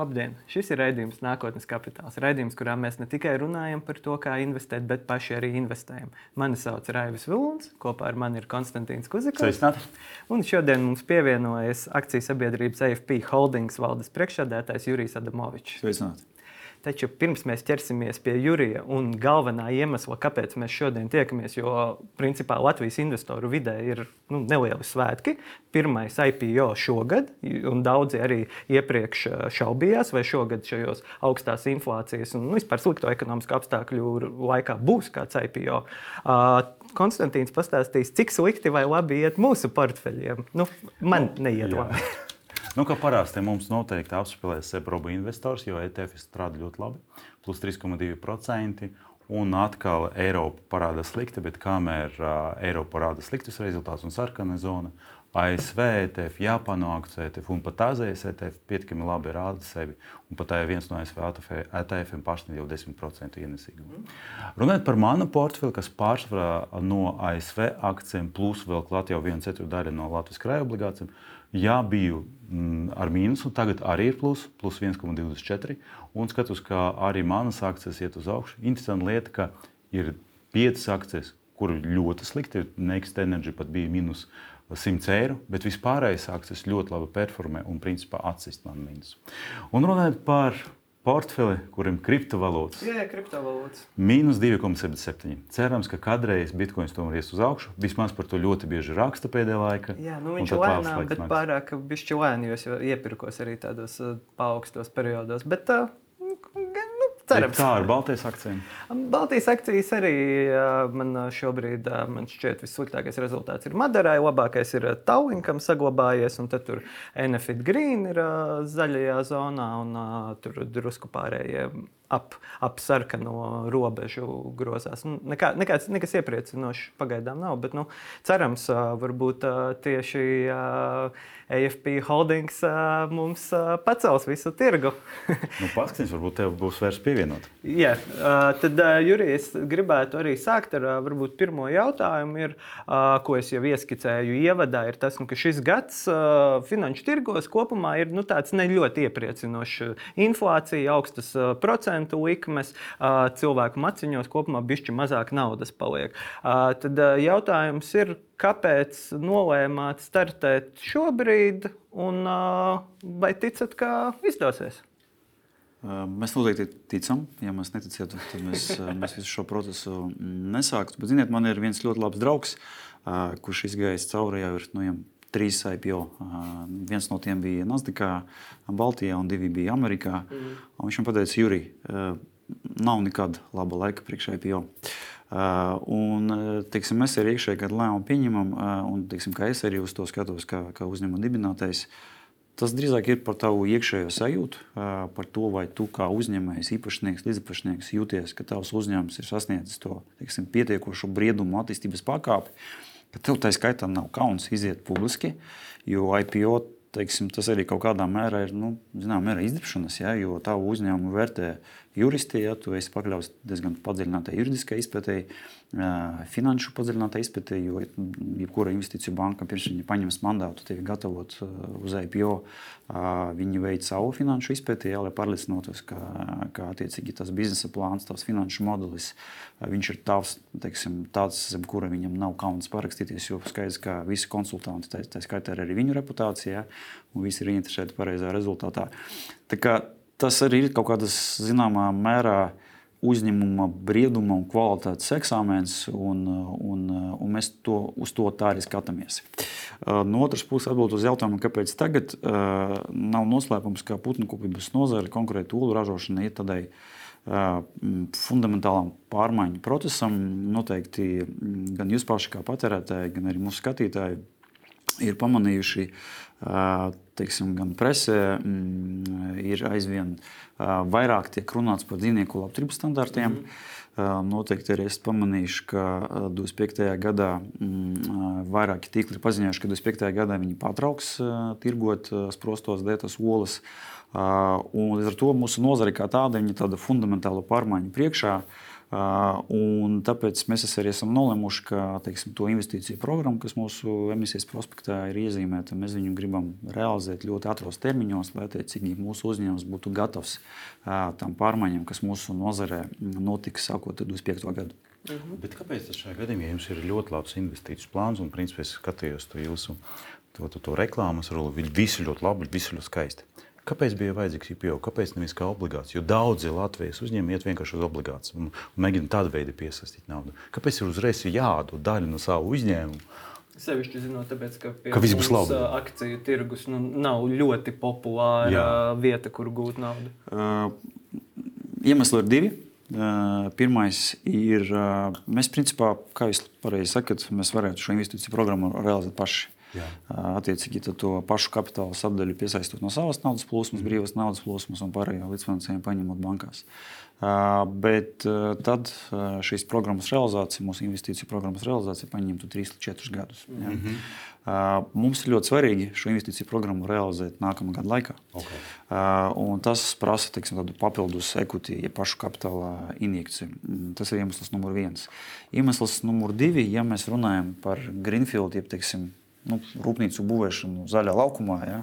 Labdien! Šis ir raidījums Nākotnes kapitāls. Raidījums, kurā mēs ne tikai runājam par to, kā investēt, bet paši arī investējam. Mani sauc Raivis Vilns, kopā ar mani ir Konstantīns Kuzikovs. Un šodien mums pievienojas akcijas sabiedrības AFP Holdings valdes priekšsēdētājs Jurijs Adamovičs. Sveicināti! Taču pirms mēs ķersimies pie Jurija un galvenā iemesla, kāpēc mēs šodien tiekamies, jo principā Latvijas investoru vidē ir nu, nelieli svētki. Pirmais IPO šogad, un daudzi arī iepriekš šaubījās, vai šogad šajos augstās inflācijas un nu, vispār slikto ekonomisku apstākļu laikā būs kāds IPO. Uh, Konstantīns pastāstīs, cik slikti vai labi iet mūsu portfeļiem. Nu, man neiet labi. Nu, parasti mums noteikti apspēlēs Sebroba investors, jo ETF strādā ļoti labi, plus 3,2%. Un atkal Eiropa parāda slikti, bet kamēr uh, Eiropa parāda sliktus rezultātus un sarkana zona, ASV ETF, Japānu akciju ETF un pat Azijas ETF pietiekami labi rāda sevi. Un pat tā ir viens no ASV ETF-iem pašai jau 10% ienesīgumu. Runājot par manu portfeli, kas pārsvarā no ASV akcijiem, plus vēl klāt jau viena ceturdaļa no Latvijas krājuma obligācijām, jā, biju mm, ar mīnusu, tagad arī ir plus, plus 1,24. Un skatos, ka arī manas akcijas iet uz augšu. Interesanta lieta, ka ir piecas akcijas, kur ļoti slikti ir. Next Energy pat bija mīnus 100 eiro, bet vispārējais akcijas ļoti labi performē un principā atsist man mīnus. Un runājot par portfeli, kuriem ir kriptovalūtas. Jā, kriptovalūtas. Mīnus 2,77. Cerams, ka kādreiz bitkoins tomēr ies uz augšu. Vismaz par to ļoti bieži raksta pēdējā laikā. Jā, nu viņš ir lēnām, bet nāks. pārāk bišķi lēni, jo es iepirkos arī tādos uh, paaugstos periodos. Bet, uh, Cerams. Kā ar Baltijas akcijiem? Baltijas akcijas arī man šobrīd man šķiet vissliktākais rezultāts ir Madarai, labākais ir Tallinkam saglabājies, un tur Enefit Green ir zaļajā zonā, un tur drusku pārējie ap, ap sarkano robežu grozās. Nu, nekā, nekāds, nekas iepriecinošs pagaidām nav, bet nu, cerams, varbūt tieši AFP holdings mums pacels visu tirgu. nu, Paskatieties, varbūt tev būs vairs pievienot. Jā, tad, Jurija, es gribētu arī sākt ar varbūt pirmo jautājumu, ir, ko es jau ieskicēju ievadā, ir tas, nu, ka šis gads finanšu tirgos kopumā ir nu, tāds ne ļoti iepriecinošs. Inflācija, augstas procentu likmes, cilvēku maciņos kopumā bišķi mazāk naudas paliek. Tad jautājums ir, Kāpēc nolēmāt startēt šobrīd, un vai ticat, ka izdosies? Mēs noteikti ticam. Ja mēs neticētu, tad mēs, mēs visu šo procesu nesāktu. Bet, ziniet, man ir viens ļoti labs draugs, kurš izgājis cauri jau ir nu, trīs IPO. Viens no tiem bija Nasdaqā, Baltijā, un divi bija Amerikā. Mm. Un viņš man teica, Jurij, nav nekad laba laika priekš IPO. Uh, un, teiksim, mēs arī iekšēji kādu lēmumu pieņemam, uh, un teiksim, es arī uz to skatos, kā, kā uzņēmuma dibinātais. Tas drīzāk ir par tavu iekšējo sajūtu, uh, par to, vai tu kā uzņēmējs, īpašnieks, līdzpašnieks jūties, ka tavs uzņēmums ir sasniedzis to teiksim, pietiekošu briedumu, attīstības pakāpi, ka tev tā skaitā nav kauns iziet publiski, jo IPO teiksim, tas arī kaut kādā mērā ir nu, zinām, mērā izdibšanas, ja, jo tavu uzņēmumu vērtē juristi, ja tu esi pakļauts diezgan padziļinātai juridiskai izpētēji, finanšu padziļinātai izpētēji, jo jebkura investīciju banka pirms viņa paņems mandātu tevi gatavot uz IPO, viņi veic savu finanšu izpēti, ja, lai pārliecinotos, ka, ka attiecīgi tas biznesa plāns, tās finanšu modelis, viņš ir tavs, teiksim, tāds, zem kura viņam nav kauns parakstīties, jo skaidrs, ka visi konsultanti, tā, tā skaitā arī viņu reputācija, un visi ir interesēti pareizā rezultātā. Tas arī ir kaut kādas zināmā mērā uzņēmuma brieduma un kvalitātes eksāmens, un, un, un mēs to, uz to tā arī skatāmies. No otras puses, atbildot uz jautājumu, kāpēc tagad nav noslēpums, ka putnu-kopības nozare konkrēti olu ražošana ir tādai fundamentālam pārmaiņu procesam. Noteikti gan jūs paši kā patērētāji, gan arī mūsu skatītāji ir pamanījuši, teiksim, gan presē, mm, ir aizvien vairāk tiek runāts par dzīvnieku labturības standartiem. Mm. Noteikti arī esmu pamanījis, ka 25. gadā mm, vairāki tīkli ir paziņojuši, ka 25. gadā viņi pārtrauks tirgot sprostos dētas olas. Un līdz ar to mūsu nozare kā tāda ir fundamentāla pārmaiņa priekšā. Un tāpēc mēs arī esam nolēmuši, ka teiksim, to investīciju programmu, kas mūsu emisijas prospektā ir iezīmēta, mēs viņu gribam realizēt ļoti ātros termiņos, lai attiecīgi mūsu uzņēmums būtu gatavs tam pārmaiņām, kas mūsu nozarē notiks sākot 25. gadu. Mhm. Bet kāpēc tas šajā gadījumā, jums ir ļoti labs investīciju plāns un, principā, es skatījos to jūsu to, to, to reklāmas roli, visu ļoti labi, visu ļoti skaisti. Kāpēc bija vajadzīgs IPO? Kāpēc nevis kā obligāts? Jo daudzi Latvijas uzņēmumi iet vienkārši uz obligāts un, un mēģina tādu veidu piesaistīt naudu. Kāpēc ir uzreiz jādod daļa no savu uzņēmumu? Sevišķi zinot, tāpēc, ka, ka viss būs labi. Akciju tirgus nu, nav ļoti populāra Jā. vieta, kur gūt naudu. Uh, iemesli ir divi. Uh, pirmais ir, uh, mēs principā, kā jūs pareizi sakat, mēs varētu šo investīciju programmu realizēt paši. Jā. Attiecīgi to pašu kapitāla sadaļu piesaistot no savas naudas plūsmas, brīvas naudas plūsmas un pārējo līdzfinansējumu paņemot bankās. Bet tad šīs programmas realizācija, mūsu investīciju programmas realizācija, paņemtu 3 līdz 4 gadus. Ja? Mm -hmm. Mums ir ļoti svarīgi šo investīciju programmu realizēt nākamā gada laikā. Okay. Tas prasa teiksim, papildus equity, ja pašu kapitāla injekciju. Tas ir iemesls numur viens. Iemesls numur divi, ja mēs runājam par Greenfield, jeb teiksim, nu, rūpnīcu būvēšanu zaļā laukumā. Ja,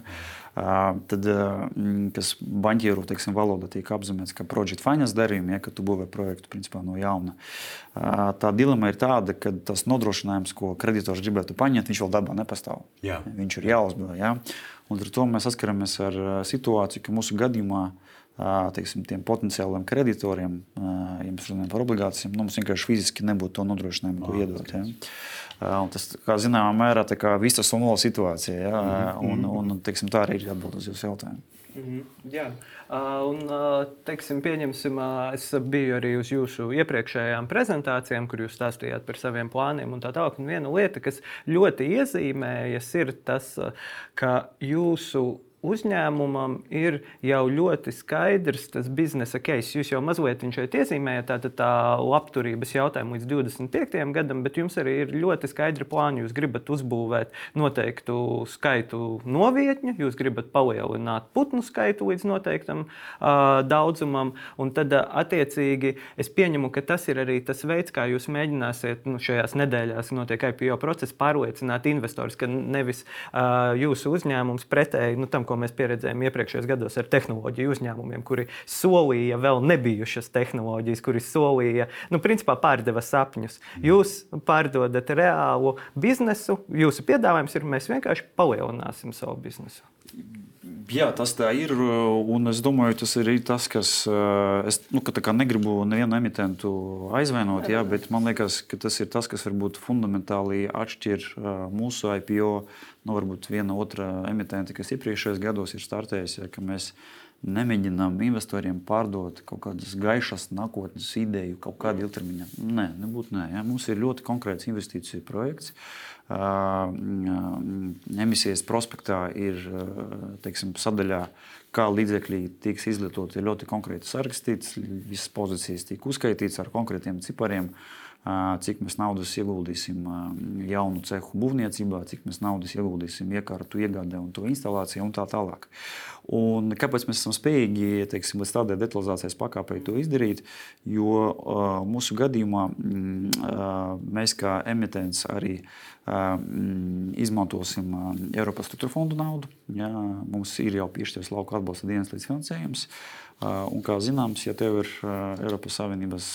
tad, kas banķieru teiksim, valoda tiek apzīmēts kā project finance darījumi, ja, kad tu būvē projektu principā, no jauna. Tā dilema ir tāda, ka tas nodrošinājums, ko kreditors gribētu paņemt, viņš vēl dabā nepastāv. Jā. Viņš ir jāuzbūvē. Ja. Un ar to mēs saskaramies ar situāciju, ka mūsu gadījumā teiksim, tiem potenciāliem kreditoriem, ja mēs runājam par obligācijām, nu, mums vienkārši fiziski nebūtu to nodrošinājumu, ko iedot. Ja. Un tas, kā zināmā mērā, ir visas un vēl situācija. Ja? Mm -hmm. un, un, teiksim, tā arī ir atbild uz jūsu jautājumu. Mm -hmm, jā, un teiksim, pieņemsim, es biju arī uz jūsu iepriekšējām prezentācijām, kur jūs stāstījāt par saviem plāniem. Un tā tālāk, un viena lieta, kas ļoti iezīmējas, ir tas, ka jūsu uzņēmumam ir jau ļoti skaidrs tas biznesa case. Jūs jau mazliet šeit iezīmējat tā, tā labturības jautājumu līdz 25. gadam, bet jums arī ir ļoti skaidri plāni. Jūs gribat uzbūvēt noteiktu skaitu novietņu, jūs gribat palielināt putnu skaitu līdz noteiktam uh, daudzumam, un tad uh, attiecīgi es pieņemu, ka tas ir arī tas veids, kā jūs mēģināsiet nu, šajās nedēļās, kad notiek IPO process, pārliecināt investors, ka nevis uh, jūsu uzņēmums pretēji nu, tam, ko mēs pieredzējām iepriekšējos gados ar tehnoloģiju uzņēmumiem, kuri solīja vēl nebijušas tehnoloģijas, kuri solīja, nu, principā pārdeva sapņus. Jūs pārdodat reālu biznesu, jūsu piedāvājums ir, mēs vienkārši palielināsim savu biznesu. Jā, tas tā ir. Un es domāju, tas ir tas, kas. Eh, es nu, negribu nevienu emitentu aizvainot, jā, bet man liekas, ka tas ir tas, kas varbūt fundamentāli atšķir eh, mūsu IPO no nu, viena otra emitenta, kas iepriekšējos gados ir startējusi. Ja, mēs nemēģinām investoriem pārdot kaut kādas gaišas nākotnes ideju, kaut kādu ilgtermiņā. Nē, nebūtu nē. Ja. Mums ir ļoti konkrēts investīciju projekts. Emisijas prospektā ir teiksim, sadaļā, kā līdzekļi tiks izlietoti, ļoti konkrēti sarakstīts. Visas pozīcijas tiek uzskaitītas ar konkrētiem cipariem cik mēs naudas ieguldīsim jaunu cehu būvniecībā, cik mēs naudas ieguldīsim iekārtu iegādē un to instalāciju un tā tālāk. Un kāpēc mēs esam spējīgi teiksim, līdz tādai detalizācijas pakāpei to izdarīt? Jo mūsu gadījumā uh, mēs kā emitents arī uh, izmantosim Eiropas struktūra fondu naudu. Ja, mums ir jau piešķirts lauka atbalsta dienas līdzfinansējums. Uh, Un, kā zināms, ja tev ir Eiropas Savienības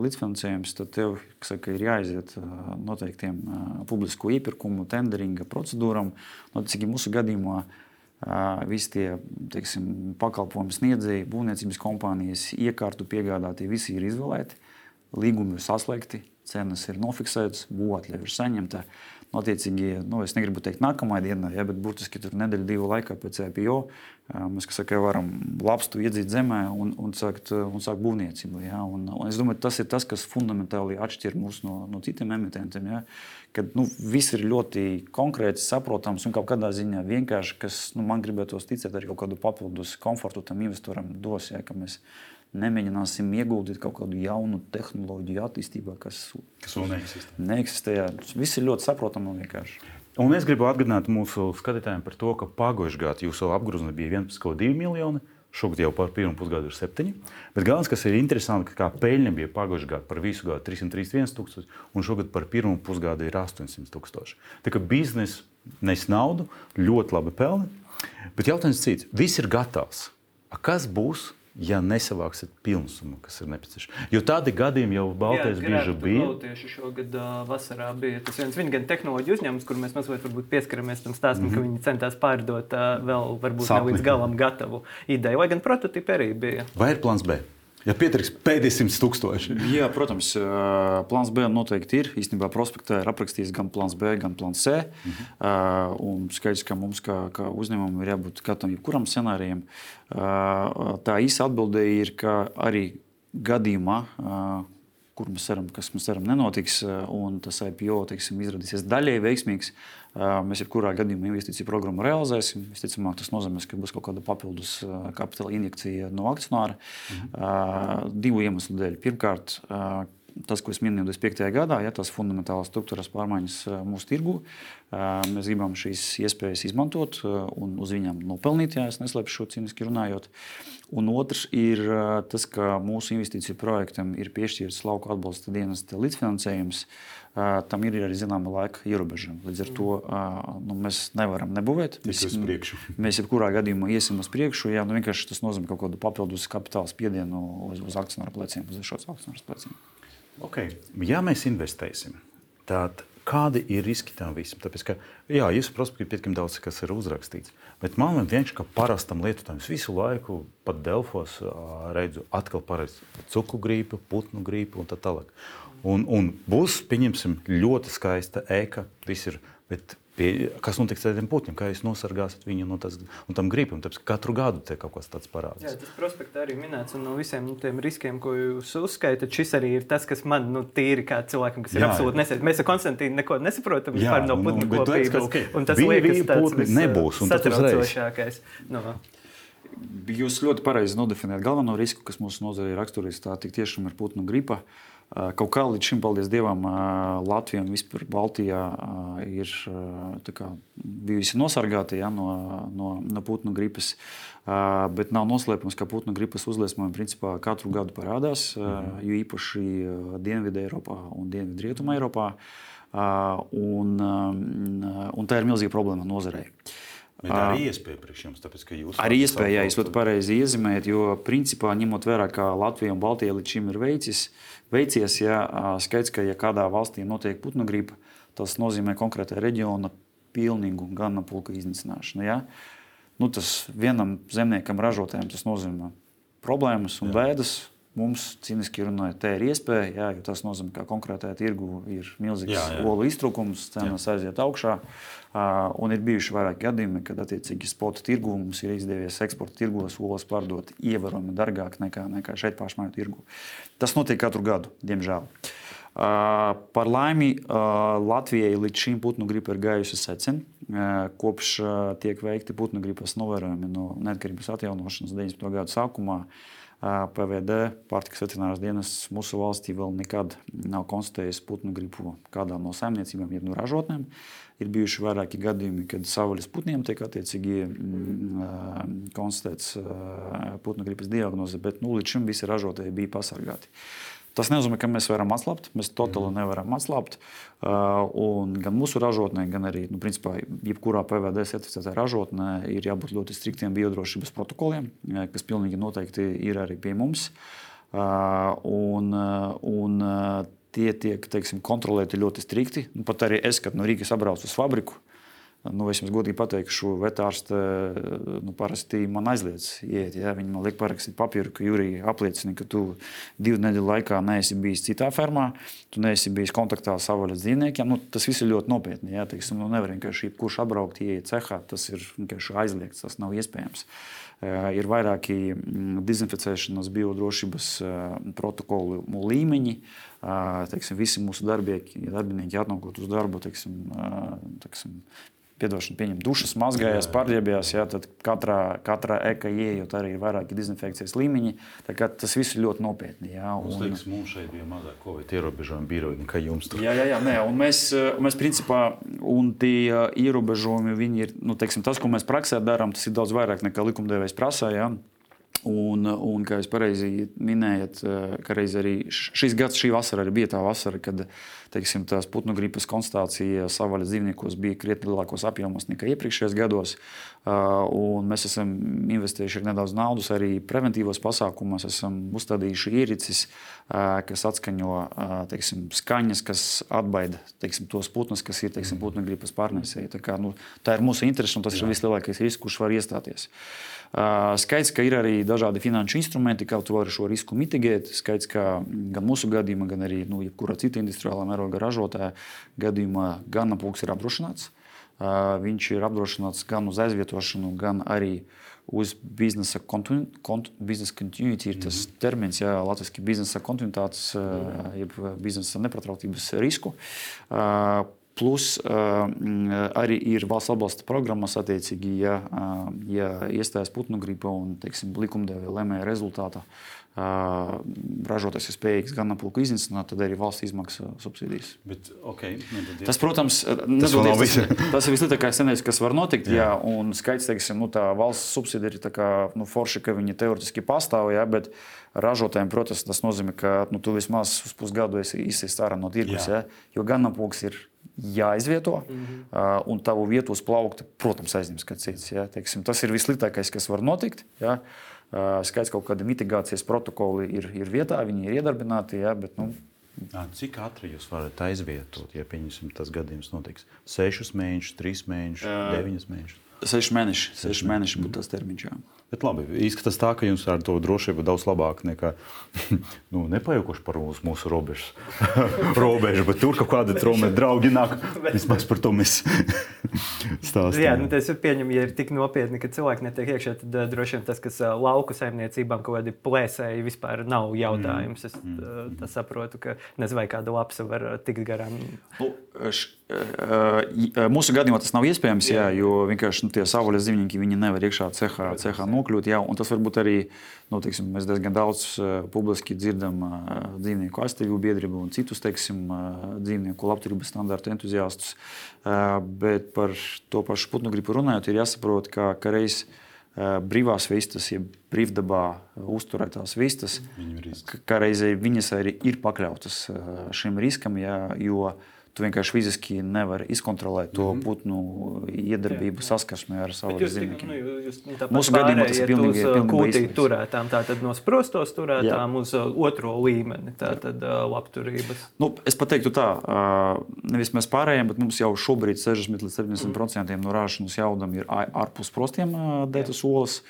līdzfinansējums, tad tev saka, ir jāiziet noteiktiem publisko iepirkumu, tenderinga procedūram. No, cik mūsu gadījumā visi tie teiksim, pakalpojumu sniedzēji, būvniecības kompānijas, iekārtu piegādātie, visi ir izvēlēti, līgumi ir saslēgti, cenas ir nofiksētas, būvotļa ir saņemta. Attiecīgi, nu, es negribu teikt, nākamā dienā, ja, bet būtiski tur nedēļa, divu laikā pēc IPO mēs saka, varam labstu iedzīt zemē un, un, sākt, un sākt būvniecību. Ja. Un, un es domāju, tas ir tas, kas fundamentāli atšķir mūs no, no citiem emitentiem. Ja. Kad nu, viss ir ļoti konkrēts, saprotams un kaut kādā ziņā vienkārši, kas nu, man gribētos ticēt, arī kaut kādu papildus komfortu tam investoram dos. Ja, nemēģināsim ieguldīt kaut kādu jaunu tehnoloģiju attīstībā, kas, kas vēl neeksistē. neeksistē. Viss ir ļoti saprotami un vienkārši. Un es gribu atgādināt mūsu skatītājiem par to, ka pagājušajā gadā jūsu apgrozījums bija 11,2 miljoni. Šogad jau par pirmo pusgadu ir septiņi. Bet galvenais, kas ir interesanti, ka peļņa bija pagājušajā gadā par visu gadu 331 tūkstoši, un šogad par pirmo pusgadu ir 800 tūkstoši. Tā kā biznesa nes naudu, ļoti labi pelna. Bet jautājums cits. Viss ir gatavs. A kas būs, ja nesavāksiet pilnu summu, kas ir nepieciešama. Jo tādi gadījumi jau Baltijas bieži bija. Tieši šogad uh, vasarā bija tas viens viņa gan tehnoloģiju uzņēmums, kur mēs mazliet pieskaramies tam stāstam, mm -hmm. ka viņi centās pārdot uh, vēl varbūt Sapni. ne līdz galam gatavu ideju, lai gan prototipi arī bija. Vai ir plāns B? Ja pietrūks pēdējie simt tūkstoši. Jā, protams, plāns B noteikti ir. Īstenībā prospektā ir aprakstīts gan plāns B, gan plāns C. Uh -huh. uh, skaidrs, ka mums, kā, kā uzņēmumam, ir jābūt gatavam jebkuram scenārijam. Uh, tā īsa atbilde ir, ka arī gadījumā, uh, kur mēs ceram, kas mums ceram nenotiks, un tas IPO teiksim, izrādīsies daļēji veiksmīgs, Mēs jebkurā gadījumā investīciju programmu realizēsim. Visticamāk, tas nozīmē, ka būs kaut kāda papildus kapitāla injekcija no akcionāra. Mhm. Divu iemeslu dēļ. Pirmkārt, tas, ko es minēju 25. gadā, ja tās fundamentālās struktūras pārmaiņas mūsu tirgu, mēs gribam šīs iespējas izmantot un uz viņām nopelnīt, ja es neslēpšu šo cīniski runājot. Un otrs ir tas, ka mūsu investīciju projektam ir piešķirts lauku atbalsta dienas līdzfinansējums. Uh, tam ir arī zināma laika ierobežojumi. Līdz ar to nu, mēs nevaram nebūvēt. Mēs, mēs jebkurā gadījumā iesim uz priekšu. Jā, nu, tas nozīmē kaut kādu papildus kapitāla spiedienu uz, uz akcionāru pleciem, uz šos akcionāru pleciem. Okay. Ja mēs investēsim, tad kādi ir riski tam visam? Tāpēc, ka, jā, jūs prospektā ir pietiekami daudz, kas ir uzrakstīts. Bet man liekas, ka parastam lietotājam visu laiku, pat Delfos, redzu, atkal parasti cukuru grīpu, putnu grīpu un tā tālāk. Un, un būs, pieņemsim, ļoti skaista ēka. Ir, bet pie, kas notiks ar tiem putniem? Kā jūs nosargāsiet viņu no, tas, no tam gribam? Tāpēc katru gadu te kaut kas tāds parādās. Jā, tas prospektā arī minēts. Un no visiem nu, tiem riskiem, ko jūs uzskaitat, šis arī ir tas, kas man nu, tīri kā cilvēkam, kas ir jā, absolūti nesaistīts. Mēs ar Konstantīnu neko nesaprotam jā, no putnu nu, kopības. Okay. Un tas liekas, tas nebūs. Satraucošākais. No. Jūs ļoti pareizi nodefinējat galveno risku, kas mūsu nozarē ir raksturīgs. Tā tiešām ir putnu gripa. Uh, Kaut kā līdz šim, paldies Dievam, Latvija un vispār Baltijā ir kā, bijusi nosargāta ja, no, no, no putnu gripas. Bet nav noslēpums, ka putnu gripas uzliesmojumi principā katru gadu parādās, mhm. jo īpaši Dienvidē Eiropā un Dienvidrietumā Eiropā. Un, un tā ir milzīga problēma nozarei. Bet arī iespēja priekš jums, tāpēc, ka jūs arī iespēja, jā, jūs ļoti pareizi iezīmējat, jo principā ņemot vērā, ka Latvija un Baltija līdz šim ir veicis, veicies, ja skaidrs, ka ja kādā valstī notiek putnu gripa, tas nozīmē konkrētā reģiona pilnīgu ganapulka iznīcināšanu. Ja? Nu, tas vienam zemniekam, ražotājam, tas nozīmē problēmas un jā. Mums, cīniski runājot, tā ir iespēja, jā, jo tas nozīmē, ka konkrētajā tirgu ir milzīgs olu iztrūkums, cenas aiziet augšā. Un ir bijuši vairāki gadījumi, kad attiecīgi sporta tirgu mums ir izdevies eksporta tirgos olas pārdot ievērojami dārgāk nekā, nekā šeit pašmāju tirgu. Tas notiek katru gadu, diemžēl. Par laimi Latvijai līdz šim putnu gripa ir gājusi secen. Kopš tiek veikti putnu gripas novērojumi no neatkarības atjaunošanas 90. gada sākumā. PVD pārtikas veterinārās dienas mūsu valstī vēl nekad nav konstatējis putnu gripu kādā no saimniecībām, jeb no ražotnēm. Ir bijuši vairāki gadījumi, kad savvaļas putniem tiek attiecīgi mm, konstatēts putnu gripas diagnoze, bet nu, līdz šim visi ražotāji bija pasargāti. Tas nenozīmē, ka mēs varam atslābt. Mēs totāli mm. nevaram atslābt. Uh, gan mūsu ražotnē, gan arī, nu, principā, jebkurā PVD certificētā ražotnē ir jābūt ļoti striktiem biodrošības protokoliem, kas pilnīgi noteikti ir arī pie mums. Uh, un, un tie tiek teiksim, kontrolēti ļoti strikti. Nu, pat arī es, kad no Rīgas apbraucu uz fabriku, Nu, es jums godīgi pateikšu, vetārste nu, parasti man aizliedz iet. Ja? Viņi man liek parakstīt papīru, ka Jurija apliecina, ka tu divu nedēļu laikā neesi bijis citā fermā, tu neesi bijis kontaktā ar savvaļas dzīvniekiem. Nu, tas viss ir ļoti nopietni. Ja? Teiksim, nu, nevar vienkārši kurš apbraukt, ieiet cehā. Tas ir aizliegts, tas nav iespējams. Uh, ir vairāki mm, dezinficēšanas, biodrošības uh, protokolu līmeņi. Teiksim, visi mūsu darbinieki, darbinieki atnākot uz darbu, teiksim, teiksim, piedošana, pieņem dušas, mazgājās, pārģērbjās. Jā, tad katrā, katrā eka ieejot arī ir vairāki dezinfekcijas līmeņi. Tas viss ir ļoti nopietni. Jā, un, mums liekas, mums šeit bija mazāk covid ierobežojumi biroji nekā jums. Tur. Jā, jā, jā nē, un mēs, mēs principā, un tie ierobežojumi, viņi ir, nu, teiksim, tas, ko mēs praksē darām, tas ir daudz vairāk nekā likumdevējs prasā. Jā. Un, un, kā jūs pareizi minējat, ka arī šis gads, šī vasara arī bija tā vasara, kad teiksim, tās putnu gripas konstatācija savvaļas dzīvniekos bija krietni lielākos apjomos nekā iepriekšējos gados. Un mēs esam investējuši nedaudz naudas arī preventīvos pasākumos, esam uzstādījuši iericis, kas atskaņo teiksim, skaņas, kas atbaida teiksim, tos putnus, kas ir teiksim, putnu gripas pārnēsēji. Tā, kā, nu, tā ir mūsu interese un tas Jā. ir vislielākais risks, kurš var iestāties. Skaidrs, ka ir arī dažādi finanšu instrumenti, kā to var šo risku mitigēt. Skaidrs, ka gan mūsu gadījumā, gan arī nu, jebkurā cita industriālā mēroga ražotāja gadījumā ganapulks ir apdrošināts. Viņš ir apdrošināts gan uz aizvietošanu, gan arī uz biznesa, kontinu, kont, biznesa continuity. Ir tas mm -hmm. termins, ja latviešu biznesa kontinuitātes, jeb biznesa nepatrautības risku. Plus arī ir valsts atbalsta programmas, attiecīgi, ja, ja iestājas putnu gripa un teiksim, likumdevēja lemēja rezultātā ražotājs ir spējīgs gan apgūtu iznīcināt, tad arī valsts izmaksā subsīdijas. Bet, okay, nu, tas, protams, tas, tas, tas ir vissliktākais scenārijs, kas var notikt. Jā. Jā, un skaidrs, teiksim, nu, tā valsts subsīdija ir kā, nu, forši, ka viņi teorētiski pastāv, jā, bet ražotājiem, protams, tas nozīmē, ka nu, tu vismaz uz pusgadu esi izsist ārā no tirgus, jo gan apgūts ir jāizvieto, mm -hmm. un tavu vietu uz plaukta, protams, aizņems kāds cits. Ja? Teiksim, tas ir vissliktākais, kas var notikt. Ja? Skaidrs, kaut kāda mitigācijas protokoli ir, ir vietā, viņi ir iedarbināti. Ja, bet, nu, Cik ātri jūs varat aizvietot, ja tas gadījums notiks? Sešus mēnešus, trīs mēnešus, deviņus mēnešus? Seši mēneši, seši mēneši būtu tas termiņš. Jā. Bet labi, izskatās tā, ka jums ar to drošību daudz labāk nekā nu, nepajaukuši par mūsu, mūsu robežas. robežu, bet tur kaut kādi traumas draugi nāk. Vismaz par to mēs stāstām. Jā, nu, tas ir pieņemami, ja ir tik nopietni, ka cilvēki netiek iekšā. Tad uh, droši vien tas, kas uh, lauku saimniecībām kaut kādi plēsēji, vispār nav jautājums. Es mm. uh, saprotu, ka nezinu, vai kāda lapsa var tikt garām. Nu, mūsu gadījumā tas nav iespējams, jā, jo vienkārši nu, tie savvaļas dzīvnieki nevar iekšā cehā. cehā nokļūt. Jā, tas varbūt arī nu, teiksim, mēs diezgan daudz publiski dzirdam dzīvnieku aizstāvību biedrību un citus teiksim, dzīvnieku labturības standārtu entuziastus. Bet par to pašu putnu gripu runājot, ir jāsaprot, ka, reiz brīvās vistas, ja brīvdabā uzturētās vistas, ka reizē viņas arī ir pakļautas šim riskam, jā, jo uh, tu vienkārši fiziski nevari izkontrolēt to mm -hmm. putnu iedarbību saskarsmē ar savu dzīvnieku. Nu, Mūsu gadījumā tas ir pilnīgi kūtīgi turētām, tātad no sprostos turētām Jā. uz otro līmeni, tātad labturības. Nu, es pateiktu tā, nevis mēs pārējiem, bet mums jau šobrīd 60 līdz 70% mm. no rāšanas jaudam ir ārpus prostiem dētas olas,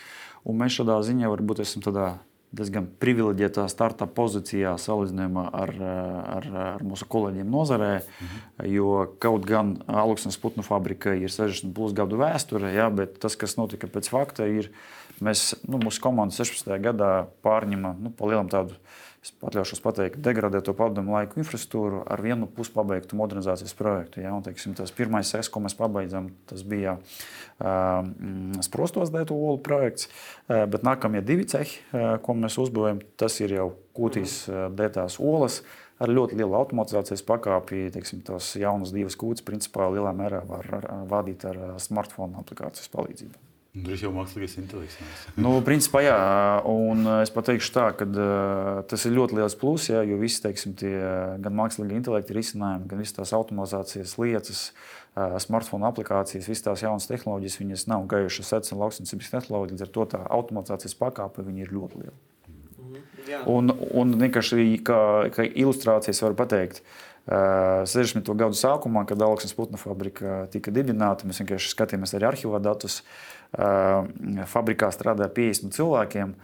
un mēs šādā ziņā varbūt esam tādā diezgan privileģētā starta pozīcijā salīdzinājumā ar, ar, ar mūsu kolēģiem nozarē. Mhm. Jo kaut gan Aluksnes putnu fabrika ir 60 plus gadu vēsture, ja, bet tas, kas notika pēc fakta, ir, mēs, nu, mūsu komanda 16. gadā pārņēma nu, pa lielam tādu es atļaušos pateikt, degradēto padomu laiku infrastruktūru ar vienu puspabeigtu modernizācijas projektu. Ja? Un, teiksim, tas pirmais seks, ko mēs pabeidzam, tas bija uh, sprostos dētu olu projekts, uh, bet nākamie divi cehi, uh, ko mēs uzbūvējam, tas ir jau kūtīs uh, dētās olas. Ar ļoti lielu automatizācijas pakāpi, teiksim, tās jaunas divas kūtas, principā lielā mērā var ar, ar, vadīt ar smartphone aplikācijas palīdzību. Tur jau mākslīgais intelekts. nu, principā, jā, un es pateikšu tā, ka uh, tas ir ļoti liels pluss, jā, jo visi, teiksim, tie gan mākslīgā intelekta risinājumi, gan visas tās automatizācijas lietas, uh, smartphone aplikācijas, visas tās jaunas tehnoloģijas, viņas nav gājušas secas un lauksnesības tehnoloģijas, līdz ar to tā automatizācijas pakāpe ir ļoti liela. Mhm, jā. Un, un vienkārši kā, kā ilustrācijas var pateikt, uh, 60. gadu sākumā, kad Alksnes putnu fabrika tika dibināta, mēs vienkārši skatījāmies arī arhīvā datus. Fabrikā strādāja 50 cilvēkiem.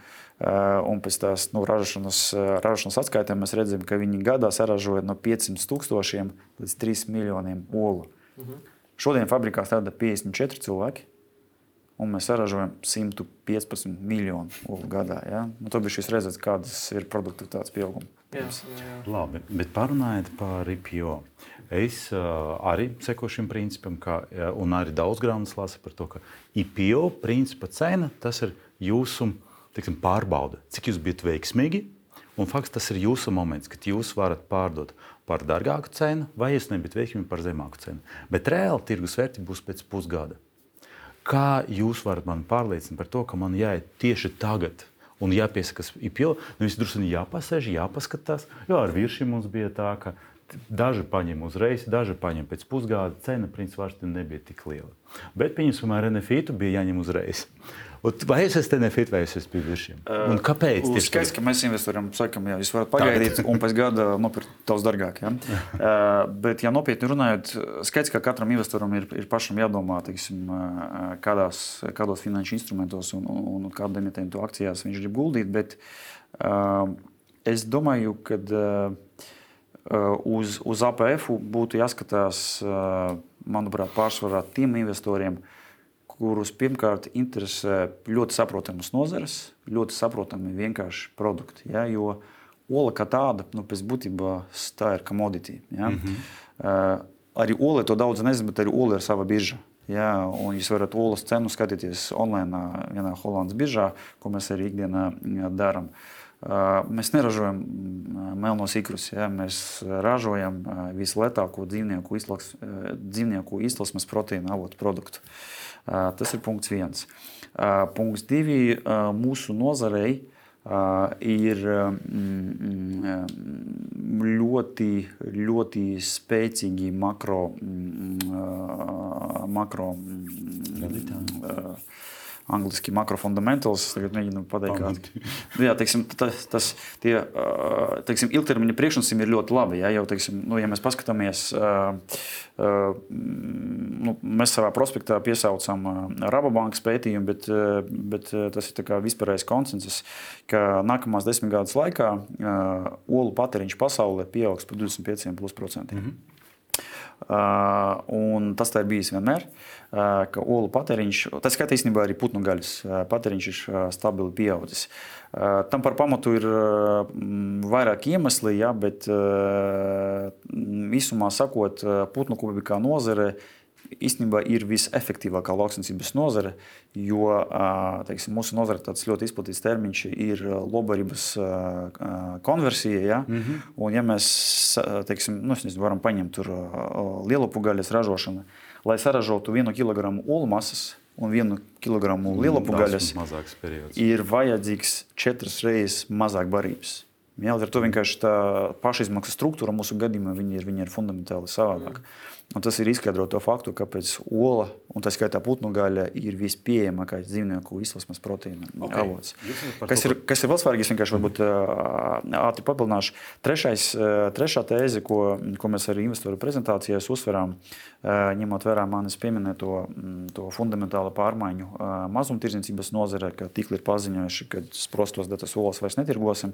Un pēc tās nu, ražošanas, ražošanas atskaitēm mēs redzam, ka viņi gadā saražoja no 500 tūkstošiem līdz 3 miljoniem olu. Mhm. Šodien fabrikā strādā 54 cilvēki un mēs saražojam 115 miljonu olu gadā. Ja? Nu, tad šis redzes, kādas ir produktivitātes pieauguma. Jā, jā, jā. Labi, bet parunājiet par IPO. Es arī sekoju šim principam, ka, un arī daudz grāmatas lasu par to, ka IPO principa cena tas ir jūsu teiksim, pārbaude, cik jūs bijat veiksmīgi. Un fakts tas ir jūsu moments, kad jūs varat pārdot par dārgāku cenu, vai es nebiju veiksmīgi par zemāku cenu. Bet reāli tirgus vērtība būs pēc pusgada. Kā jūs varat man pārliecināt par to, ka man jāiet tieši tagad Un jāpiesaka, ir pilnīgi. Nu, Viņš drusku jāpasēž, jāpaskatās. Jo ar vīriešiem mums bija tā, ka daži paņem uzreiz, daži paņem pēc pusgada. Cena, principā, nebija tik liela. Bet, pieņemsim, ar Renefītu bija jāņem uzreiz. Vai es esmu Tenefit vai es esmu pie virsiem? Un kāpēc? Uh, skaidrs, ka mēs investoriem sakām, ja jūs varat pagaidīt un pēc gada nopirkt tos dārgāk. Ja? uh, bet, ja nopietni runājot, skaidrs, ka katram investoram ir, ir pašam jādomā, teiksim, kādās, kādos finanšu instrumentos un, un, un kādu emitentu akcijās viņš grib guldīt. Bet uh, es domāju, ka uh, uz, uz APF būtu jāskatās, uh, manuprāt, pārsvarā tiem investoriem, kurus pirmkārt interesē ļoti saprotamas nozares, ļoti saprotami vienkārši produkti. Ja, jo ola kā tāda, nu, pēc būtības tā ir commodity. Ja. Mm -hmm. arī ola to daudz nezina, bet arī ola ir sava birža. Ja, un jūs varat olas cenu skatīties online, vienā Holandas biržā, ko mēs arī ikdienā darām. Uh, mēs neražojam melnos ikrus. Ja, mēs ražojam vislētāko dzīvnieku, izlaks, dzīvnieku izcelsmes proteīna avotu produktu. Tas ir punkts viens. Punkts divi mūsu nozarei ir mm, ļoti, ļoti spēcīgi makro, mm, makro angliski makrofundamentals. Tagad mēģinu pateikt, kā nu, jā, teiksim, tas, tas tie, teiksim, ilgtermiņa priekšnosacījumi ir ļoti labi. Jā, jau, teiksim, nu, ja mēs paskatāmies, nu, mēs savā prospektā piesaucam Rabobankas pētījumu, bet, bet tas ir vispārējais konsensus, ka nākamās desmit gadus laikā olu patēriņš pasaulē pieaugs par 25%. Mm -hmm. Tas tā ir bijis vienmēr. Ka olu patēriņš, tas skaitā īstenībā arī putnu gaļas patēriņš ir stabili pieaudzis. Tam par pamatu ir vairāk iemesli, ja, bet īsumā sakot, putnu kā nozare īstenībā ir visefektīvākā lauksniecības nozare, jo teiksim, mūsu nozare tāds ļoti izplatīts termiņš ir lobarības konversija. Ja? Mm -hmm. Un, ja mēs teiksim, nu, varam paņemt lielu pugaļas ražošanu, lai saražotu vienu kilogramu olu masas, un vienu kilogramu lielopu gaļas, ir vajadzīgs četras reizes mazāk barības. Jā, ar to vienkārši tā pašizmaksas struktūra mūsu gadījumā ir, ir fundamentāli savādāka. Mm. Un tas ir izskaidrot to faktu, kāpēc ola, un tā skaitā putnu gaļa, ir vispieejamākais dzīvnieku izlasmas proteīna okay. avots. Kas ir, kas ir vēl svarīgi, es vienkārši varbūt ātri papildināšu. Trešais, trešā tēze, ko, ko mēs arī investoru prezentācijās uzsverām, ņemot vērā manis pieminēto to fundamentālo pārmaiņu mazumtirdzniecības nozarē, ka tīkli ir paziņojuši, ka sprostos datus olas vairs netirgosim.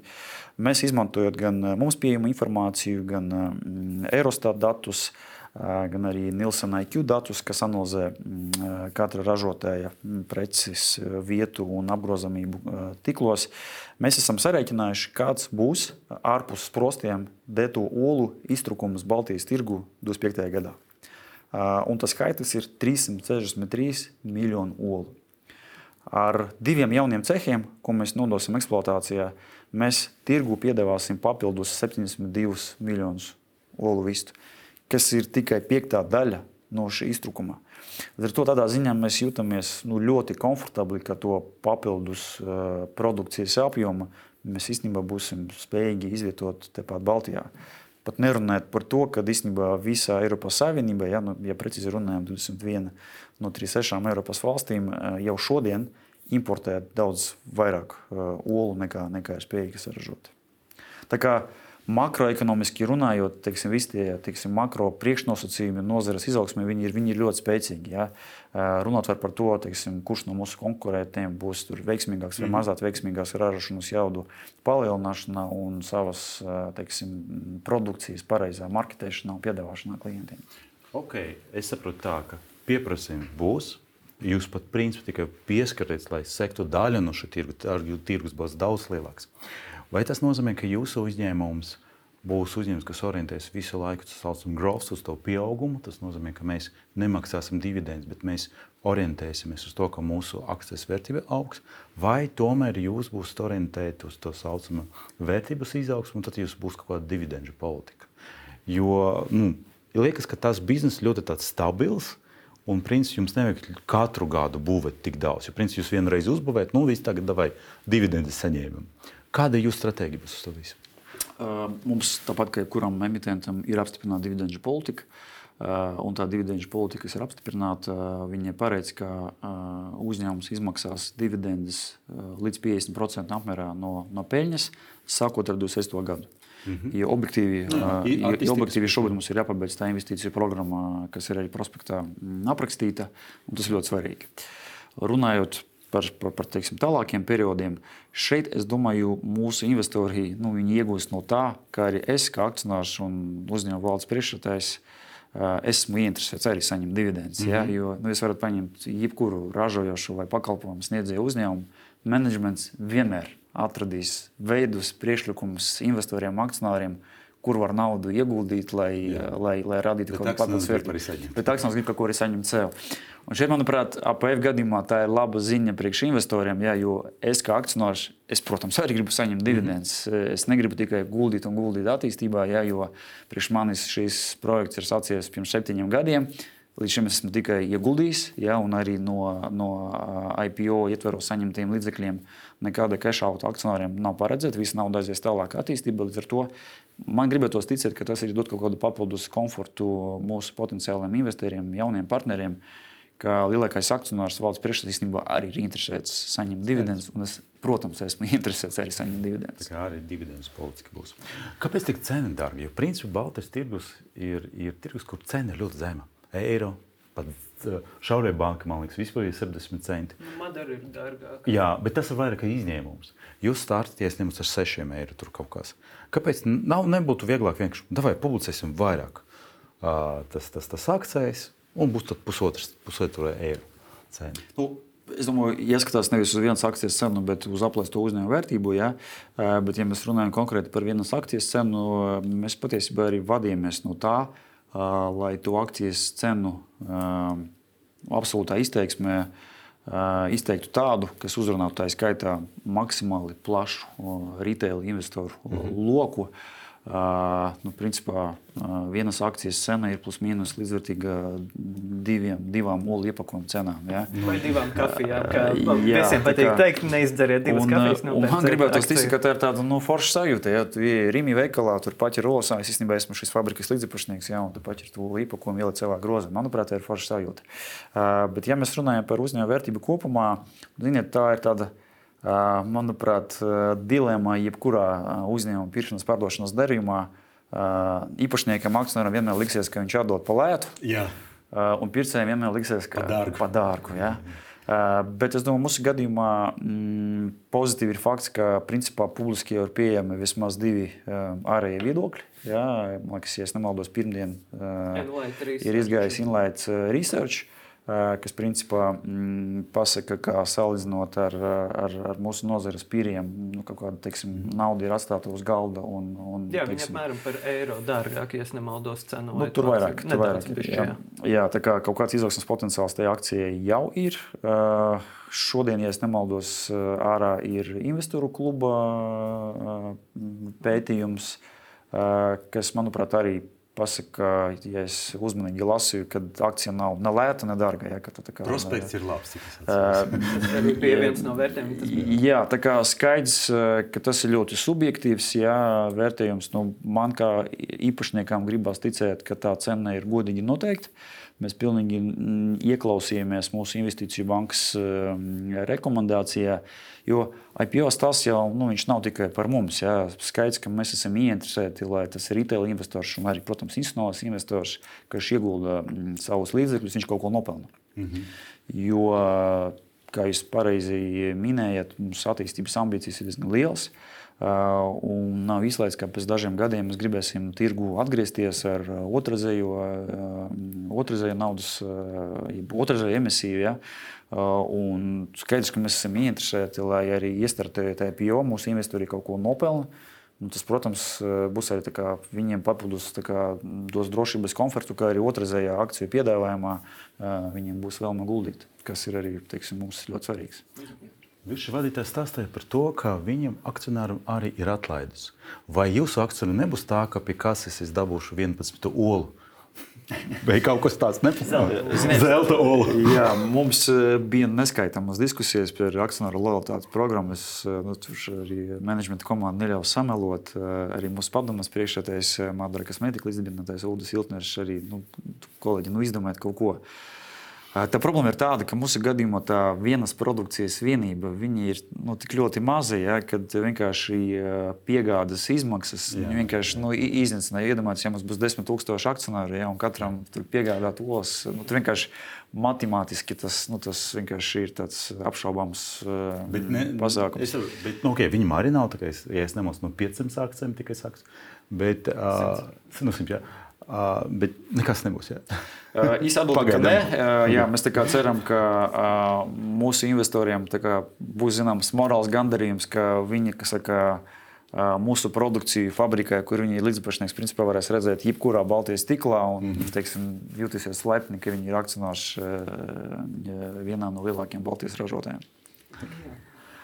Mēs izmantojot gan mums pieejamu informāciju, gan Eurostat datus, gan arī Nielsen IQ datus, kas analizē katra ražotāja preces vietu un apgrozamību tiklos. Mēs esam sarēķinājuši, kāds būs ārpus sprostiem dēto olu iztrukums Baltijas tirgu 25. gadā. Un tas skaitlis ir 363 miljonu olu. Ar diviem jauniem cehiem, ko mēs nodosim eksploatācijā, mēs tirgu piedāvāsim papildus 72 miljonus olu vistu kas ir tikai piektā daļa no šī iztrukuma. Ar to tādā ziņā mēs jūtamies nu, ļoti komfortabli, ka to papildus uh, produkcijas apjomu mēs īstenībā būsim spējīgi izvietot tepat Baltijā. Pat nerunājot par to, ka īstenībā visā Eiropas Savienībā, ja, nu, ja precīzi runājam, 21 no 36 Eiropas valstīm uh, jau šodien importē daudz vairāk uh, olu nekā, nekā ir spējīgi saražot. Tā kā uh, makroekonomiski runājot, teiksim, visi tie teiksim, makro priekšnosacījumi nozares izaugsmē, viņi ir, viņi ir ļoti spēcīgi. Ja? Runāt par to, teiksim, kurš no mūsu konkurentiem būs veiksmīgāks vai mhm. mazāk veiksmīgāks ražošanas jaudu palielināšanā un savas teiksim, produkcijas pareizā marketēšanā un piedāvāšanā klientiem. Okay. Es saprotu, tā, ka pieprasījums būs. Jūs pat principā tikai pieskaraties, lai sektu daļu no šī tirgus, tirgus būs daudz lielāks. Vai tas nozīmē, ka jūsu uzņēmums būs uzņēmums, kas orientēs visu laiku growth, uz to pieaugumu? Tas nozīmē, ka mēs nemaksāsim dividendus, bet mēs orientēsimies uz to, ka mūsu akcijas vērtība augs, vai tomēr jūs būsiet orientēti uz to saucamu vērtības izaugsmu, un tad jums būs kaut kāda dividendžu politika. Jo nu, liekas, ka tas bizness ļoti stabils. Un, principā, jums nevajag katru gadu būvēt tik daudz. Jo, principā, jūs vienreiz uzbūvējat, nu, viss tagad vai dividendes saņēmam. Kāda ir jūsu stratēģija uz to visu? Uh, mums, tāpat kā jebkuram emitentam, ir apstiprināta dividendžu politika. Uh, un tā dividendžu politika, kas ir apstiprināta, viņa paredz, ka uzņēmums izmaksās dividendes līdz 50% apmērā no, no peļņas, sākot ar 26. gadu. Mm -hmm. Ja objektīvi, ja, ja objektīvi šobrīd mums ir jāpabeidz tā investīciju programma, kas ir arī prospektā aprakstīta, un tas ir ļoti svarīgi. Runājot par, par, par teiksim, tālākiem periodiem, šeit es domāju, mūsu investori nu, iegūst no tā, ka arī es, kā akcionārs un uzņēmuma valdes priekšsēdētājs, esmu ieinteresēts arī saņemt dividendus. Mm -hmm. ja, jo nu, jūs varat paņemt jebkuru ražojošu vai pakalpojumu sniedzēju uzņēmumu. Menedžments vienmēr atradīs veidus, priekšlikumus investoriem, akcionāriem, kur var naudu ieguldīt, lai, Jā. lai, lai radītu kaut kādu papildus vērtību. Bet akcionārs grib kaut ko arī saņemt sev. Un šeit, manuprāt, APF gadījumā tā ir laba ziņa priekš investoriem, jā, jo es kā akcionārs, es, protams, arī gribu saņemt dividendus. Mm -hmm. Es negribu tikai guldīt un guldīt attīstībā, jā, jo priekš manis šis projekts ir sācies pirms septiņiem gadiem. Līdz šim esmu tikai ieguldījis, ja, un arī no, no IPO ietveros saņemtiem līdzekļiem nekāda kešauta akcionāriem nav paredzēta. Visa nauda aizies tālāk attīstībā. Līdz ar to man gribētos ticēt, ka tas ir dot kaut kādu papildus komfortu mūsu potenciālajiem investoriem, jauniem partneriem. Ka lielākais akcionārs valsts priekšsēdētājs arī ir interesēts saņemt dividendus. Es, protams, esmu interesēts arī saņemt dividendus. Tā arī dividendus politika būs. Kāpēc tik cena dārga? Jo principā Baltijas tirgus ir, ir tirgus, kur cena ir ļoti zema eiro. Pat šaurie banka, man liekas, vispār ir 70 centi. Nu, Madara ir dārgāka. Jā, bet tas ir vairāk izņēmums. Jūs startaties nevis ar 6 eiro tur kaut kas. Kāpēc nav, nebūtu vieglāk vienkārši, vai publicēsim vairāk uh, tas, tas, tas akcijas un būs tad pusotrs, pusotru eiro cena? Nu. Es domāju, ieskatās nevis uz vienas akcijas cenu, bet uz aplēsto uzņēmumu vērtību. Ja? Bet, ja mēs runājam konkrēti par vienas akcijas cenu, mēs patiesībā arī vadījāmies no tā, uh, lai to akcijas cenu absolūtā izteiksmē izteiktu tādu, kas uzrunātu tā skaitā maksimāli plašu retail investoru mm -hmm. loku. Nu, principā vienas akcijas cena ir plus mīnus līdzvērtīga diviem, divām olu iepakojumu cenām. Ja? Vai divām kafijām? Kā jā, visiem patīk teikt, neizdariet divas un, kafijas. Nu, man gribētu ticēt, ka tā ir tāda nu, forša sajūta. Ja tu ieej Rīgā veikalā, tur ir rosā. Es īstenībā esmu šis fabrikas līdziepašnieks, ja, un tu pat ir to iepakojumu ielikt savā grozā. Manuprāt, tā ir forša sajūta. Uh, bet, ja mēs runājam par uzņēmēju vērtību kopumā, ziniet, tā ir tāda Manuprāt, dilemma jebkurā uzņēmuma pirkšanas pārdošanas darījumā īpašniekam, akcionāram vienmēr liksies, ka viņš atdod pa lētu. Jā. Un pircējiem vienmēr liksies, ka pa dārgu. Ja? Bet es domāju, mūsu gadījumā mm, pozitīvi ir fakts, ka principā publiski jau ir pieejami vismaz divi ārējie viedokļi. Jā, man liekas, ja nemaldos, pirmdien ir izgājis Inlaits Research kas principā mm, pasaka, ka salīdzinot ar, ar, ar mūsu nozares pīriem, nu, kāda teiksim, nauda ir atstāta uz galda. Un, un, jā, teiksim, viņi apmēram par eiro dārgāk, ja nemaldos cenu. Nu, tur vairāk, tur vairāk. Bišķi, jā. Jā. jā, tā kā kaut kāds izaugsmas potenciāls tajā akcijai jau ir. Šodien, ja nemaldos, ārā ir investoru kluba pētījums, kas, manuprāt, arī pasaka, ja es uzmanīgi lasīju, ka akcija nav ne lēta, ne dārga. Ja, tā, kā, Prospekts ne, ir labs. Tas arī bija viens no vērtējumiem. Jā, tā kā skaidrs, ka tas ir ļoti subjektīvs jā, vērtējums. Nu, man kā īpašniekam gribās ticēt, ka tā cena ir godīgi noteikta. Mēs pilnīgi ieklausījāmies mūsu investīciju bankas rekomendācijā. Jo IPO tas jau nu, nav tikai par mums. Jā. Skaidrs, ka mēs esam ieinteresēti, lai tas retail investors un arī, protams, institucionāls investors, kas iegulda savus līdzekļus, viņš kaut ko nopelna. Mm -hmm. Jo, kā jūs pareizi minējat, mūsu attīstības ambīcijas ir diezgan lielas. Uh, un nav izslēgts, ka pēc dažiem gadiem mēs gribēsim tirgu atgriezties ar otrreizējo, uh, otrreizējo naudas, uh, otrreizējo emisiju. Ja? Un skaidrs, ka mēs esam ieinteresēti, lai arī iestartējot IPO, mūsu investori kaut ko nopelna. Nu, tas, protams, būs arī kā, viņiem papildus kā, dos drošības komfortu, kā arī otrreizējā akciju piedāvājumā viņiem būs vēlme guldīt, kas ir arī teiksim, mums ļoti svarīgs. Viņš vadītājs stāstīja par to, ka viņam akcionāram arī ir atlaides. Vai jūsu akcionāri nebūs tā, ka pie kases es dabūšu 11 olu? Vai kaut kas tāds Zelta ola. Jā, mums eh, bija neskaitāmas diskusijas par akcionāru lojalitātes programmu. Eh, nu, tur arī menedžmenta komanda neļāva samelot. Eh, Arī mūsu padomus priekšsēdētājs Madara Kasmetika līdzdibinātājs Ulris Iltners arī nu, kolēģi nu, izdomāja kaut ko. Tā problēma ir tāda, ka mūsu gadījumā tā vienas produkcijas vienība ir nu, tik ļoti maza, ja, ka vienkārši piegādes izmaksas vienkārši nu, iznīcināja. Iedomājieties, ja mums būs 10,000 akcionāri ja, un katram piegādāt olas, nu, tur vienkārši matemātiski tas, nu, tas vienkārši ir apšaubāms bet ne, pasākums. Es, bet, nu, okay, viņam arī nav tā, es, ja es nemaldos no 500 akcijiem tikai sāks. Bet, uh, nu, simt, jā. Uh, bet nekas nebūs. Uh, Īsa atbilde, ka nē. Uh, jā, mēs ceram, ka uh, mūsu investoriem kā, būs zināms morāls gandarījums, ka viņi saka, uh, mūsu produkciju fabrikē, kur viņi līdzpašnieks principā varēs redzēt jebkurā Baltijas stiklā un mm -hmm. teiksim, jutīsies lepni, ka viņi ir akcionārs uh, vienā no lielākajiem Baltijas ražotājiem. Jā.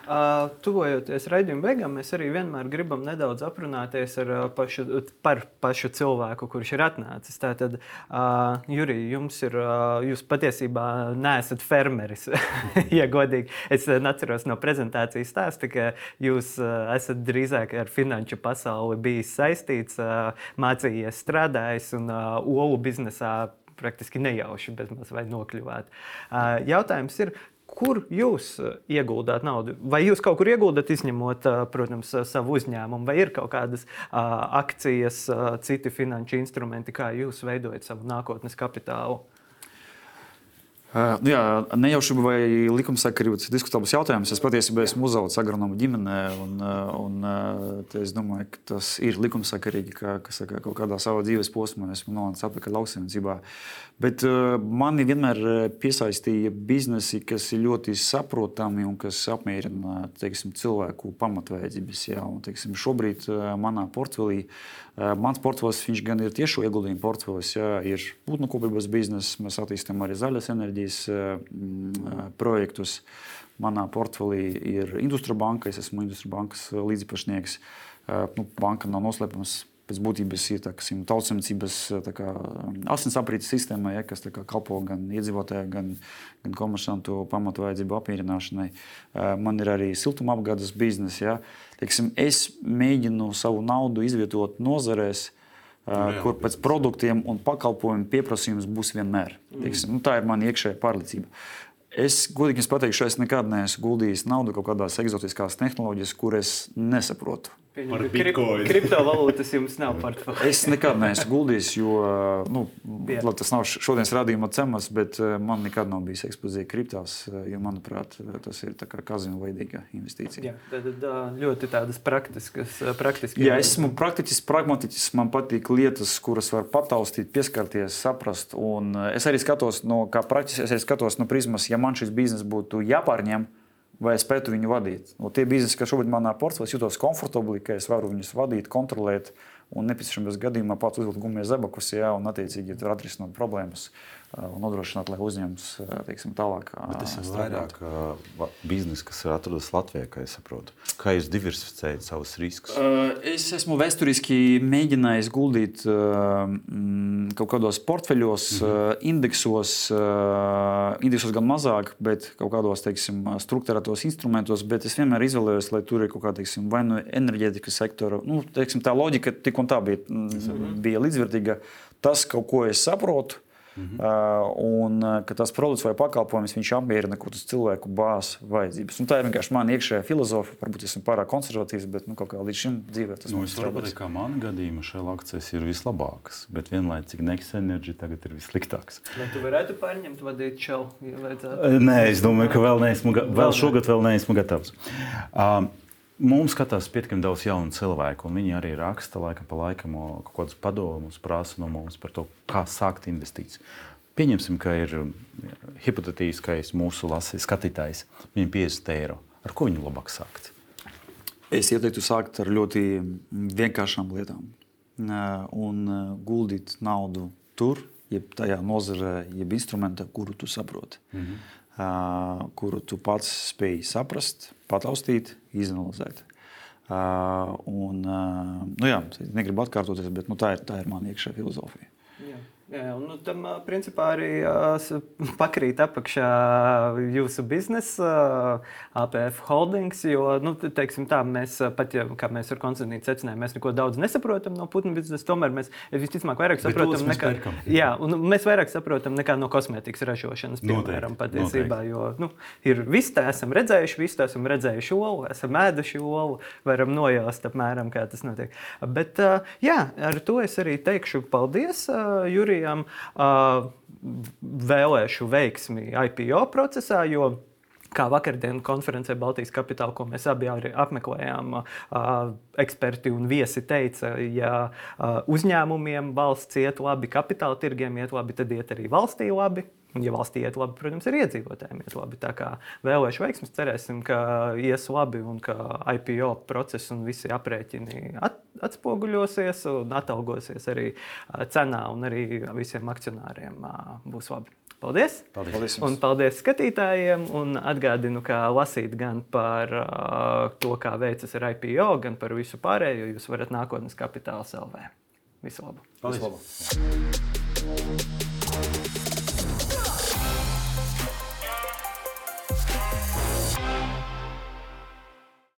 Uh, tuvojoties raidījuma beigām, mēs arī vienmēr gribam nedaudz aprunāties ar, uh, pašu, par pašu cilvēku, kurš ir atnācis. Tātad, uh, Jurija, jums ir, uh, jūs patiesībā neesat fermeris. ja godīgi, es atceros no prezentācijas stāsta, ka jūs uh, esat drīzāk ar finanšu pasauli bijis saistīts, uh, mācījies, strādājis un uh, olu biznesā praktiski nejauši bezmaz vai nokļuvāt. Jautājums ir, kur jūs eh, ieguldāt naudu? Vai jūs kaut kur ieguldat, izņemot, eh, protams, eh, savu uzņēmumu, vai ir kaut kādas akcijas, citi finanšu instrumenti, kā jūs veidojat savu nākotnes kapitālu? Uh, nu jā, nejauši vai likumsakarīgi tas ir diskutabls jautājums. Es patiesībā esmu uzaugusi agronomu ģimenē, un, un es domāju, ka tas ir likumsakarīgi, ka, ka saka, kaut kādā savā dzīves posmā esmu nonācis atpakaļ lauksaimniecībā. Bet uh, mani vienmēr piesaistīja biznesi, kas ir ļoti saprotami un kas apmierina teiksim, cilvēku pamatvērtības. Šobrīd uh, manā portfelī Mans portfels gan ir tiešu ieguldījumu portfels, jā, ir putnu kopības biznesa, mēs attīstām arī zaļas enerģijas mm, projektus. Manā portfelī ir Industrija banka, es esmu Industrija bankas līdzpašnieks. Nu, banka nav noslēpums pēc būtības ir tautsemniecības asins aprītes sistēma, ja, kas kā, kalpo gan iedzīvotājiem, gan, gan komersantu pamatu vajadzību apmierināšanai. Man ir arī siltumapgādes biznesa. Ja. Teiksim, es mēģinu savu naudu izvietot nozarēs, Jā, kur pēc produktiem un pakalpojumu pieprasījums būs vienmēr. Teiksim, nu, tā ir mana iekšējā pārliecība. Es godīgi pateikšu, es nekad neesmu guldījis naudu kaut kādās eksotiskās tehnoloģijās, kuras nesaprotu. Par bitkoinu. Kriptovalūtas jums nav portfelī. es nekad neesmu guldījis, jo nu, tas nav šodienas rādījuma cemas, bet eh, man nekad nav bijis ekspozīcija kriptās. Eh, jo, manuprāt, tas ir kā kazino veidīga investīcija. Jā, tad ļoti tādas praktiskas. praktiskas Jā, esmu praktisks, pragmatisks. Man patīk lietas, kuras var pataustīt, pieskarties, saprast. Un eh, es arī skatos no kā praktiski, es arī skatos no prizmas, ja man šis bizness būtu jāpārņem vai es spētu viņu vadīt. No tie biznesi, kas šobrīd manā portfelī, jūtos komfortabli, ka es varu viņus vadīt, kontrolēt un nepieciešamības gadījumā pats uzvilkt gumijas zebakus, ja, un attiecīgi tur atrisināt problēmas un nodrošināt, lai uzņēmums teiksim, tālāk strādātu. Tas ir vairāk biznesa, kas ir atrodas Latvijā, kā es saprotu. Kā jūs diversificējat savus riskus? Es esmu vēsturiski mēģinājis guldīt kaut kādos portfeļos, mm -hmm. indeksos, indeksos gan mazāk, bet kaut kādos teiksim, struktūrētos instrumentos. Bet es vienmēr izvēlējos, lai tur ir kaut kāda vai nu enerģētikas sektora. Nu, teiksim, tā loģika tik un tā bija, bija līdzvērtīga. Tas, ko es saprotu, Mhm. Uh, un ka tas produkts vai pakalpojums apmierina kaut kādas cilvēku bāzes vajadzības. Un tā ir vienkārši mana iekšējā filozofija. Varbūt esmu pārāk konservatīvs, bet nu, līdz šim dzīvē tas nu, ir. Pateikt, ka manā gadījumā šie akcijas ir vislabākas, bet vienlaicīgi Next Energy tagad ir vissliktāks. Vai tu varētu pārņemt vadīt šo? Ja Nē, es domāju, ka vēl, neesmu, vēl šogad vēl neesmu gatavs. Um, Mums skatās pietiekami daudz jaunu cilvēku, un viņi arī raksta laika pa laikam kaut kādus padomus, prasa no mums par to, kā sākt investīcijas. Pieņemsim, ka ir hipotētiskais mūsu lasī, skatītājs, viņam 50 eiro. Ar ko viņu labāk sākt? Es ieteiktu sākt ar ļoti vienkāršām lietām un guldīt naudu tur, jeb tajā nozarē, jeb instrumentā, kuru tu saproti. Mm -hmm kuru tu pats spēj saprast, pataustīt, izanalizēt. Un, nu jā, negribu atkārtoties, bet nu, tā, ir, tā ir mana iekšējā filozofija. Jā. Jā, nu, tam principā arī pakrīt apakšā jūsu biznesa, APF holdings. Jo, nu, te- teiksim, tā, mēs pat, ja, kā mēs ar koncertīnu secinājām, mēs neko daudz nesaprotam no putnu biznesa. Tomēr mēs visticamāk vairāk saprotam nekā, pērkam. jā, un mēs vairāk saprotam nekā no kosmētikas ražošanas. Piemēram, patiesībā, jo nu, ir viss, tā esam redzējuši, visu tā esam redzējuši olu, esam ēduši olu, varam nojaust apmēram, kā tas notiek. Bet jā, ar to es arī teikšu paldies ā, Ā, Vēlēšu veiksmi IPO procesā, jo Kā vakardienas konferencē Baltijas kapitāla, ko mēs abi apmeklējām, eksperti un viesi teica, ja uzņēmumiem valsts iet labi, kapitāla tirgiem iet labi, tad iet arī valstī labi. Un, ja valstī iet labi, protams, arī iedzīvotājiem iet labi. Tā kā vēlēšu veiksmus, cerēsim, ka ies labi un ka IPO process un visi aprēķini at, atspoguļosies un atalgosies arī cenā un arī visiem akcionāriem būs labi. Paldies! Paldies! Un paldies skatītājiem. Un atgādinu, kā lasīt gan par uh, to, kā veicas ar IPO, gan par visu pārējo. Jūs varat nākotnes kapitāla salvē. Visu labu! Paldies. Visu labu.